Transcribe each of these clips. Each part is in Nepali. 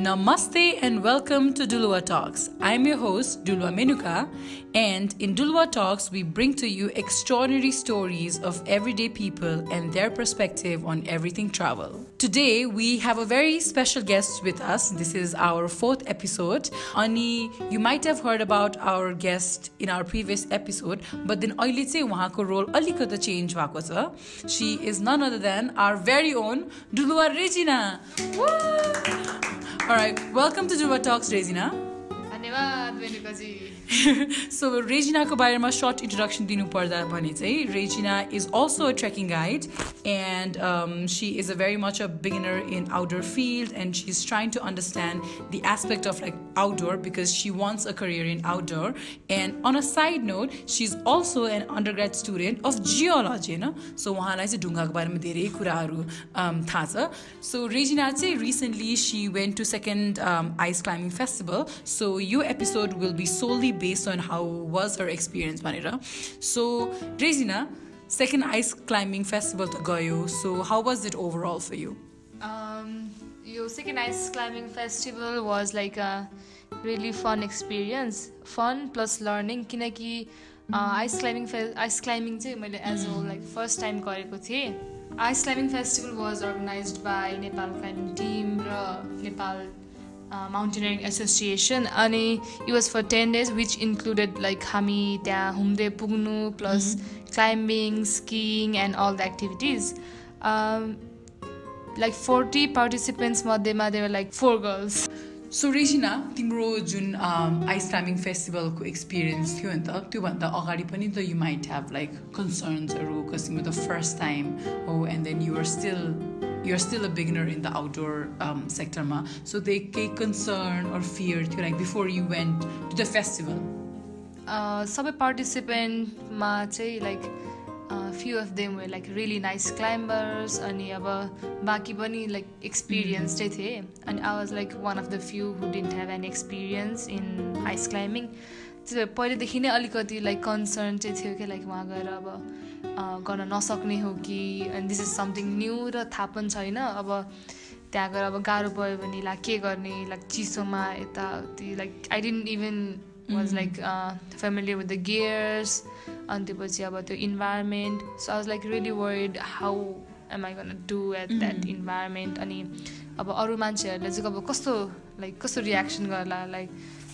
Namaste and welcome to Dulua Talks. I'm your host, Dulua Menuka, and in Dulua Talks, we bring to you extraordinary stories of everyday people and their perspective on everything travel. Today, we have a very special guest with us. This is our fourth episode. Ani, you might have heard about our guest in our previous episode, but then अहिले चाहिँ उहाँको रोल अलिकति चेन्ज भएको छ she is none other than our very own डुलुवा Regina Alright, welcome to Duva Talks, Regina. धन्यवाद मेनुकाजी सो रेजिनाको बारेमा सर्ट इन्ट्रोडक्सन दिनुपर्दा भने चाहिँ Regina is also a trekking guide and she is a very much a beginner in outdoor field and she is trying to understand the aspect of like outdoor because she wants a career in outdoor and on a side note she is also an undergrad student of geology होइन सो उहाँलाई चाहिँ ढुङ्गाको बारेमा धेरै कुराहरू um, थाहा छ सो रेजिना चाहिँ recently she went to second ice climbing festival so यो episode will be solely based on how was her experience भनेर. So Regina second ice climbing festival to गयो. So how was it overall for you? यो second ice climbing festival was like a really fun experience fun plus learning किनकि आइस क्लाइम्बिङ फे आइस क्लाइम्बिङ चाहिँ मैले as a like first time गरेको थिएँ। Ice climbing festival was organise by Nepal climbing team र नेपाल माउन्टेनियरिङ एसोसिएसन अनि it was for ten days which included like हामी त्यहाँ हुम्दे पुग्नु plus climbing skiing and all the activities like forty participants मध्येमा there were like four girls so Regina तिम्रो जुन आइस क्लाइम्बिङ फेस्टिभलको एक्सपिरियन्स थियो नि त त्योभन्दा अगाडि पनि त यु माइट ह्याभ लाइक कन्सर्न्सहरू कसिङको द फर्स्ट टाइम हो and then you're still you're still a beginner in the outdoor um, sector ma. So they get concern or fear to like before you went to the festival? Uh, सबै पार्टिसिपेन्टमा चाहिँ like few of them were like really nice climbers अनि अब बाँकी पनि लाइक एक्सपिरियन्स चाहिँ थिएँ। अनि I was like one of the few who didn't have an experience in ice climbing त्यो पहिलेदेखि नै अलिकति लाइक कन्सर्न चाहिँ थियो कि लाइक उहाँ गएर अब गर्न नसक्ने हो कि अनि दिस इज समथिङ न्यू र थाहा पनि छैन। अब त्यहाँ गएर अब गाह्रो पऱ्यो भने लाइक के गर्ने? लाइक चिसोमा यताउति like I didn't even was like familiar with the gears अनि त्योपछि अब त्यो environment so I was like really weird how am I gonna do at that environment अनि अब अरू मान्छेहरूले चाहिँ अब कस्तो लाइक कस्तो रियाक्सन गर्ला? लाइक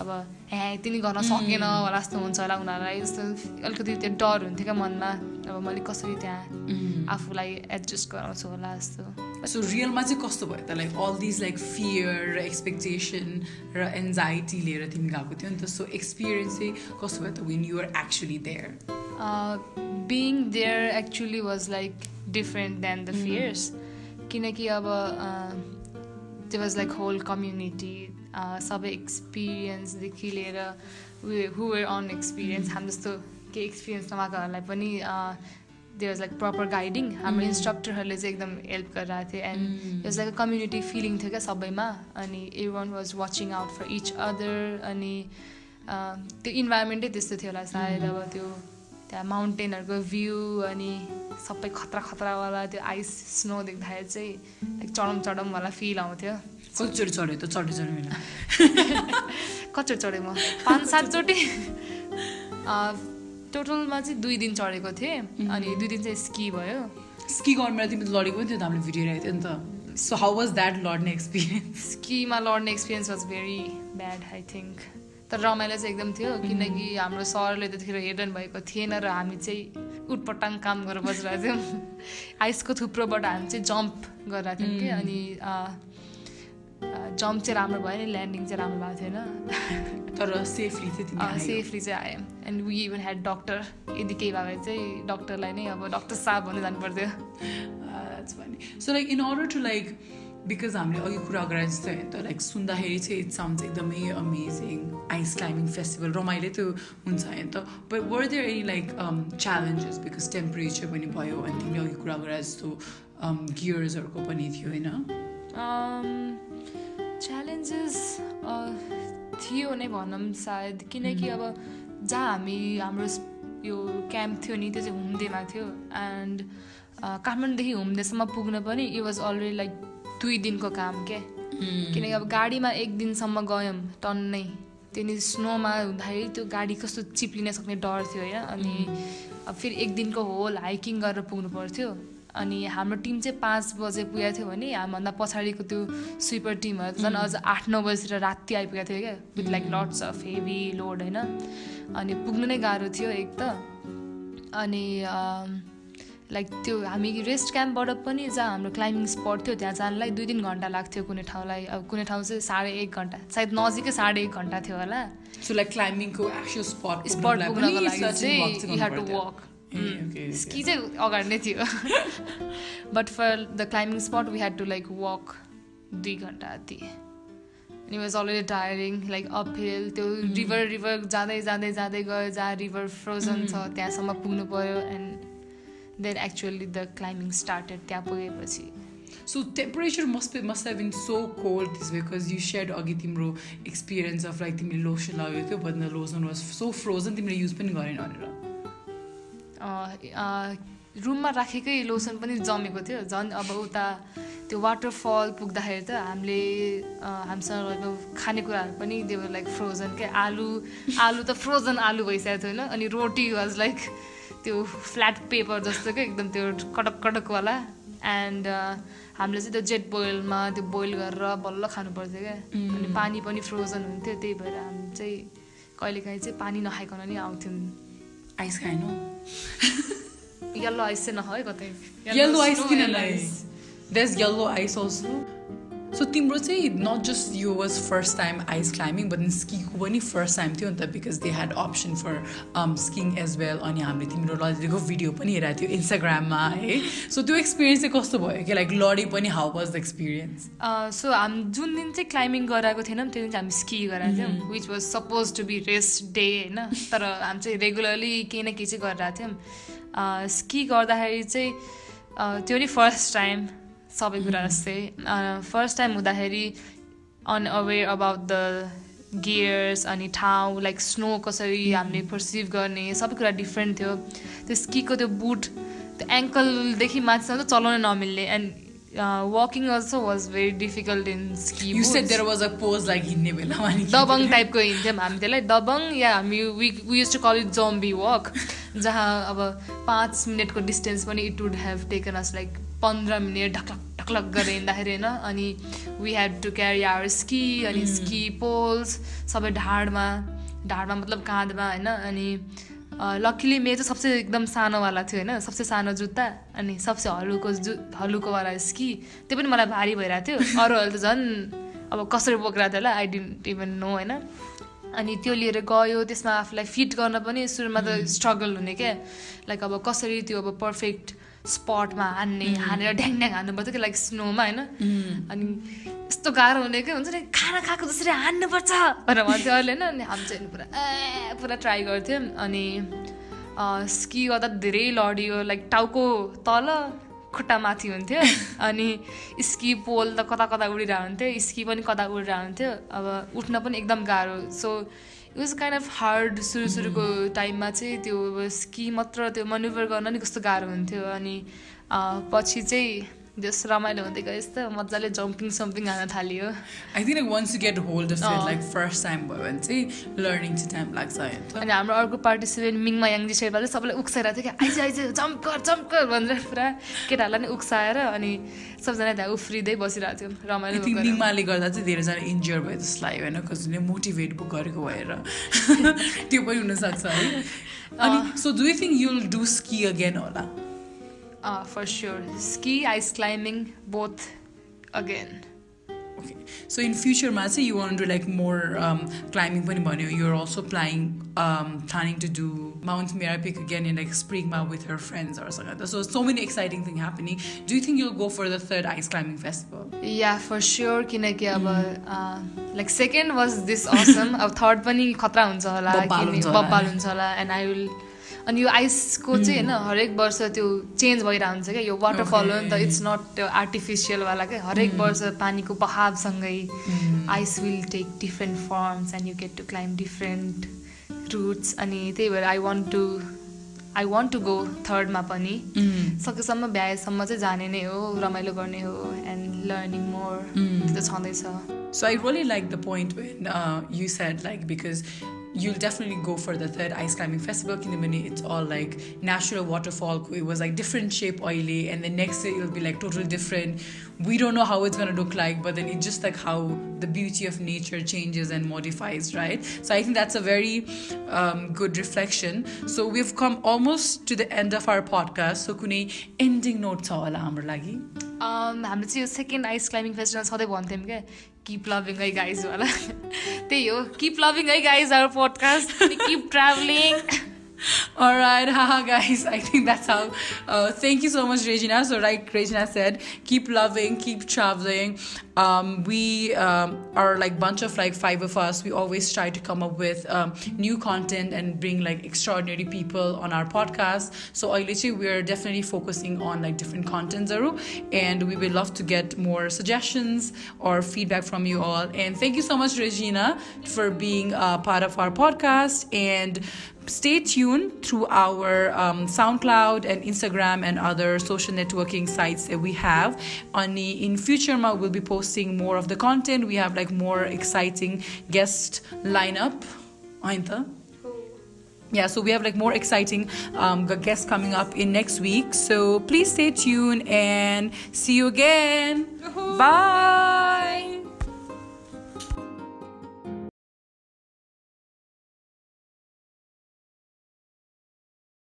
अब ह्या यति गर्न सकेन होला जस्तो हुन्छ होला उनीहरूलाई। जस्तो अलिकति त्यो डर हुन्थ्यो क्या मनमा। अब मैले कसरी त्यहाँ आफूलाई एडजस्ट गराउँछु होला जस्तो सो रियलमा चाहिँ कस्तो भयो त? Like all these like fear र एक्सपेक्टेसन र एन्जाइटी लिएर तिमी गएको थियो नि त। सो एक्सपिरियन्स चाहिँ कस्तो भयो त when you're actually there being there actually was like different than the fears किनकि अब त्यो वाज लाइक होल कम्युनिटी सबै एक्सपिरियन्सदेखि लिएर हु वेयर अन एक्सपिरियन्स हामी जस्तो केही एक्सपिरियन्स नभएकोहरूलाई पनि they was like proper guiding हाम्रो इन्स्ट्रक्टरहरूले चाहिँ एकदम हेल्प गरिरहेको थियो and was like community feeling थियो क्या सबैमा अनि everyone was watching out for each other अनि त्यो इन्भाइरोमेन्टै त्यस्तो थियो होला सायद अब त्यो त्यहाँ माउन्टेनहरूको भ्यू अनि सबै खतरा खतरावाला त्यो आइस स्नो देख्दाखेरि चाहिँ लाइक चढम चढमवाला फिल आउँथ्यो। कतिचोटि चढ्यो त चढ्यो चढ्यो होइन कतिचोटि चढेँ म? पाँच सातचोटि टोटलमा चाहिँ दुई दिन चढेको थिएँ अनि दुई दिन चाहिँ स्की भयो। स्की गर्नुमा तिमी लडेको पनि थियो त हामीले भिडियो हेरेको थियो नि त। सो हाउ वाज द्याट लड्ने एक्सपिरियन्स स्कीमा लड्ने experience was very bad I think तर रमाइलो चाहिँ एकदम थियो किनकि हाम्रो सरले त्यतिखेर हेर्नु भएको थिएन र हामी चाहिँ उटपटाङ काम गरेर बसिरहेको थियौँ। आइसको थुप्रोबाट हामी चाहिँ जम्प गरिरहेको थियौँ कि अनि जम्प चाहिँ राम्रो भयो नि ल्यान्डिङ चाहिँ राम्रो भएको थिएन। तर सेफली चाहिँ सेफली चाहिँ आयो। And we even had doctor यदि केही भने चाहिँ डक्टरलाई नै अब डक्टर साहब भन्दै जानु पर्थ्यो so like in order to like because हामीले अघि कुरा गरे जस्तो होइन त लाइक सुन्दाखेरि चाहिँ इट साउन्ड्स एकदमै अमेजिङ आइस क्लाइम्बिङ फेस्टिभल रमाइलो त हुन्छ होइन त but were there any like challenges because temperature पनि भयो अनि तिमीले अघि कुरा गरे जस्तो गियर्सहरूको पनि थियो होइन च्यालेन्जेस थियो नै भनौँ सायद। किनकि अब जहाँ हामी हाम्रो यो क्याम्प थियो नि त्यो चाहिँ हुम्देमा थियो। एन्ड काठमाडौँदेखि हुम्देसम्म पुग्न पनि इट वाज अलरेडी लाइक दुई दिनको काम के? किनकि अब गाडीमा एक दिनसम्म गयौँ टन्नै। त्यो नि स्नोमा हुँदाखेरि त्यो गाडी कस्तो चिप्लिन सक्ने डर थियो होइन। अनि अब फेरि एक दिनको होल हाइकिङ गरेर पुग्नु पर्थ्यो। अनि हाम्रो टिम चाहिँ पाँच बजे पुगेको थियो भने हामीभन्दा पछाडिको त्यो स्विपर टिमहरू झन् अझ आठ नौ बजीतिर राति आइपुगेको थियो क्या। With like lots of heavy load होइन। अनि पुग्नु नै गाह्रो थियो एक त। अनि लाइक त्यो हामी रेस्ट क्याम्पबाट पनि जहाँ हाम्रो क्लाइम्बिङ स्पट थियो त्यहाँ जानलाई दुई तिन घन्टा लाग्थ्यो कुनै ठाउँलाई। अब कुनै ठाउँ चाहिँ साढे एक घन्टा सायद नजिकै साढे एक घन्टा थियो होला। So like climbing को actual spot स्पट पुग्नुको लागि चाहिँ you have to. Walk. Ski चाहिँ अगाडि नै थियो। But for the climbing spot we had to like walk दुई घन्टा जति अनि was already tiring like up hill त्यो रिभर रिभर जाँदै जाँदै जाँदै गयो जहाँ रिभर फ्रोजन छ त्यहाँसम्म पुग्नु पऱ्यो and then actually the climbing started त्यहाँ पुगेपछि So temperature must be must have been so cold this way because you shared अघि तिम्रो experience of like तिमीले लोसन लगाएको थियो the lotion was so frozen तिमीले युज पनि गरेन भनेर रुममा राखेकै लोसन पनि जमेको थियो। झन् अब उता त्यो वाटरफल पुग्दाखेरि त हामीले हामीसँग रहेको खानेकुराहरू पनि देवर लाइक फ्रोजन क्या आलु आलु त फ्रोजन आलु भइसकेको थियो होइन? अनि रोटी वाज लाइक त्यो फ्ल्याट पेपर जस्तो क्या एकदम त्यो कटक कटकवाला एन्ड हामीले चाहिँ त्यो जेट बोइलमा त्यो बोइल गरेर बल्ल खानु पर्थ्यो क्या। अनि पानी पनि फ्रोजन हुन्थ्यो त्यही भएर हामी चाहिँ कहिलेकाहीँ चाहिँ पानी नखाइकन नि आउँथ्यौँ। आइस खाएन। यल्लो आइस चाहिँ नखाऊ है कतै। येल्लो आइस किन there's yellow ice also so तिम्रो चाहिँ नट जस्ट यो was first time ice climbing but स्कीको पनि फर्स्ट टाइम थियो नि त because they had option for skiing as well अनि हामीले तिम्रो लडेको भिडियो पनि हेरेको थियो इन्स्टाग्राममा है। सो त्यो एक्सपिरियन्स चाहिँ कस्तो भयो कि लाइक लडी पनि how was the experience so हाम जुन दिन चाहिँ क्लाइम्बिङ गराएको थिएनौँ त्यो दिन चाहिँ हामी स्की गराएको थियौँ which was suppose to be rest day होइन। तर हामी चाहिँ रेगुलरली केही न केही चाहिँ गरिरहेको थियौँ। स्की गर्दाखेरि चाहिँ त्यो नि फर्स्ट टाइम सबै कुरा जस्तै फर्स्ट टाइम हुँदाखेरि अनअवेर अबाउट द गियर्स अनि ठाउँ लाइक स्नो कसरी हामीले पर्सिभ गर्ने सबै कुरा डिफ्रेन्ट थियो। त्यो स्कीको त्यो बुट त्यो एङ्कलदेखि माथिसम्म चाहिँ चलाउन नमिल्ने। And walking also was very difficult in ski you said there was a pause like हिँड्ने बेलामा नि दबङ टाइपको हिँड्थ्यौँ हामी त्यसलाई दबङ या हामी we we use to call it zombie walk जहाँ अब पाँच मिनटको डिस्टेन्स पनि it would have taken us like पन्ध्र मिनट ढकलक ढकलक गरेर हिँड्दाखेरि होइन? अनि we had to carry our ski अनि स्की पोल्स सबै ढाडमा ढाडमा मतलब काँधमा होइन? अनि लक्कीली मेरो चाहिँ सबसे एकदम सानोवाला थियो होइन सबसे सानो जुत्ता अनि सबसे हलुको जु हलुकोवाला स्की त्यो पनि मलाई भारी भइरहेको थियो। अरूहरू त झन् अब कसरी बोकिरहेको थियो होला आई डिन्ट इभन नो होइन। अनि त्यो लिएर गयो त्यसमा आफूलाई फिट गर्न पनि सुरुमा त स्ट्रगल हुने क्या। लाइक अब कसरी त्यो अब पर्फेक्ट स्पटमा हान्ने हानेर ढ्याङ ढ्याङ हान्नु पर्थ्यो कि लाइक स्नोमा होइन? अनि यस्तो गाह्रो हुने क्या हुन्छ नि खाना खाएको जसरी हान्नुपर्छ भनेर भन्थ्यो अहिले होइन? अनि हामी चाहिँ पुरा ए पुरा ट्राई गर्थ्यौँ। अनि स्की गर्दा धेरै लडियो लाइक टाउको तल खुट्टा माथि हुन्थ्यो। अनि स्की पोल त कता कता उडिरहेको हुन्थ्यो स्की पनि कता उडिरहेको हुन्थ्यो अब उठ्न पनि एकदम गाह्रो। So it was kind of hard सुरु सुरुको टाइममा चाहिँ त्यो स्की मात्र त्यो मन्युभर गर्न नि कस्तो गाह्रो हुन्थ्यो अनि पछि चाहिँ जस रमाइलो हुँदै गएछ त मजाले जम्पिङ सम्पिङ हान्न थालियो। I think once you get hold of अँ। लाइक फर्स्ट टाइम भयो भने चाहिँ लर्निङ चाहिँ टाइम लाग्छ अनि हाम्रो अर्को पार्टिसिपेन्ट मिङमा याङ्जी शेर्पाले सबैलाई उक्साइरहेको थियो कि आइज आइज जम्प कर जम्प कर भनेर पुरा केटाहरूलाई नि उक्साएर अनि सबजना त्यहाँ उफ्रिँदै बसिरहेको थियो रमाइलो। निमाले गर्दा चाहिँ धेरैजना इन्जर भयो जस्तो लाग्यो होइन कसैले मोटिभेट गरेको भएर। त्यो पनि हुनसक्छ है। अनि so do you think you'll do ski again होला? Uh, for sure. Ski, ice climbing, both again. So in फ्युचरमा चाहिँ you want do like more climbing पनि भन्यो you're also plying planning to do mount Mera peak again in like स्प्रिङमा with her फ्रेन्ड्सहरूसँग so so many exciting thing happening do you think you'll go for the third ice climbing festival Yeah, for sure. किनकि अब like second was this awesome अब थर्ड पनि खतरा हुन्छ होला। बब्बाल हुन्छ होला एन्ड आई विल अनि यो आइसको चाहिँ होइन हरेक वर्ष त्यो चेन्ज भइरहेको हुन्छ क्या। यो वाटरफल हो नि त. इट्स नट त्यो आर्टिफिसियलवाला क्या। हरेक वर्ष पानीको बहावसँगै ice will take different forms and you get to climb different routes अनि त्यही भएर I want to I want to go थर्डमा पनि। सकेसम्म भ्याएसम्म चाहिँ जाने नै हो रमाइलो गर्ने हो एन्ड लर्निङ मोर त्यो छँदैछ। So I really like the point when uh, you said like because you'll definitely go for the third ice climbing festival kinemani it's all like natural waterfall. It was like different shape oily and the next day it'll be like totally different. We don't know how it's going to look like but then it's just like how the beauty of nature changes and modifies right? So i think that's a very um, good reflection. So we've come almost to the end of our podcast. So kuni ending notes lagi हाम्रो चाहिँ यो सेकेन्ड आइस क्लाइम्बिङ फेस्टिभल सधैँ भन्थ्यौँ क्या। किप लभिङ है गाइज वाला। त्यही हो। किप लभिङ है guys our podcast keep travelling All right, haha, guys. I think that's how. Uh, thank you so much, Regina. So, like Regina said, keep loving, keep traveling. Um, we um, are like bunch of like five of us. We always try to come up with um, new content and bring like extraordinary people on our podcast. So, i literally, we're definitely focusing on like different contents, Zaru, and we would love to get more suggestions or feedback from you all. And thank you so much, Regina, for being a part of our podcast and stay tuned through our um, SoundCloud and Instagram and other social networking sites that we have. On the, in future, we'll be posting more of the content. We have like more exciting guest lineup. Ainta. Yeah, so we have like more exciting um, guests coming up in next week. So please stay tuned and see you again. Bye.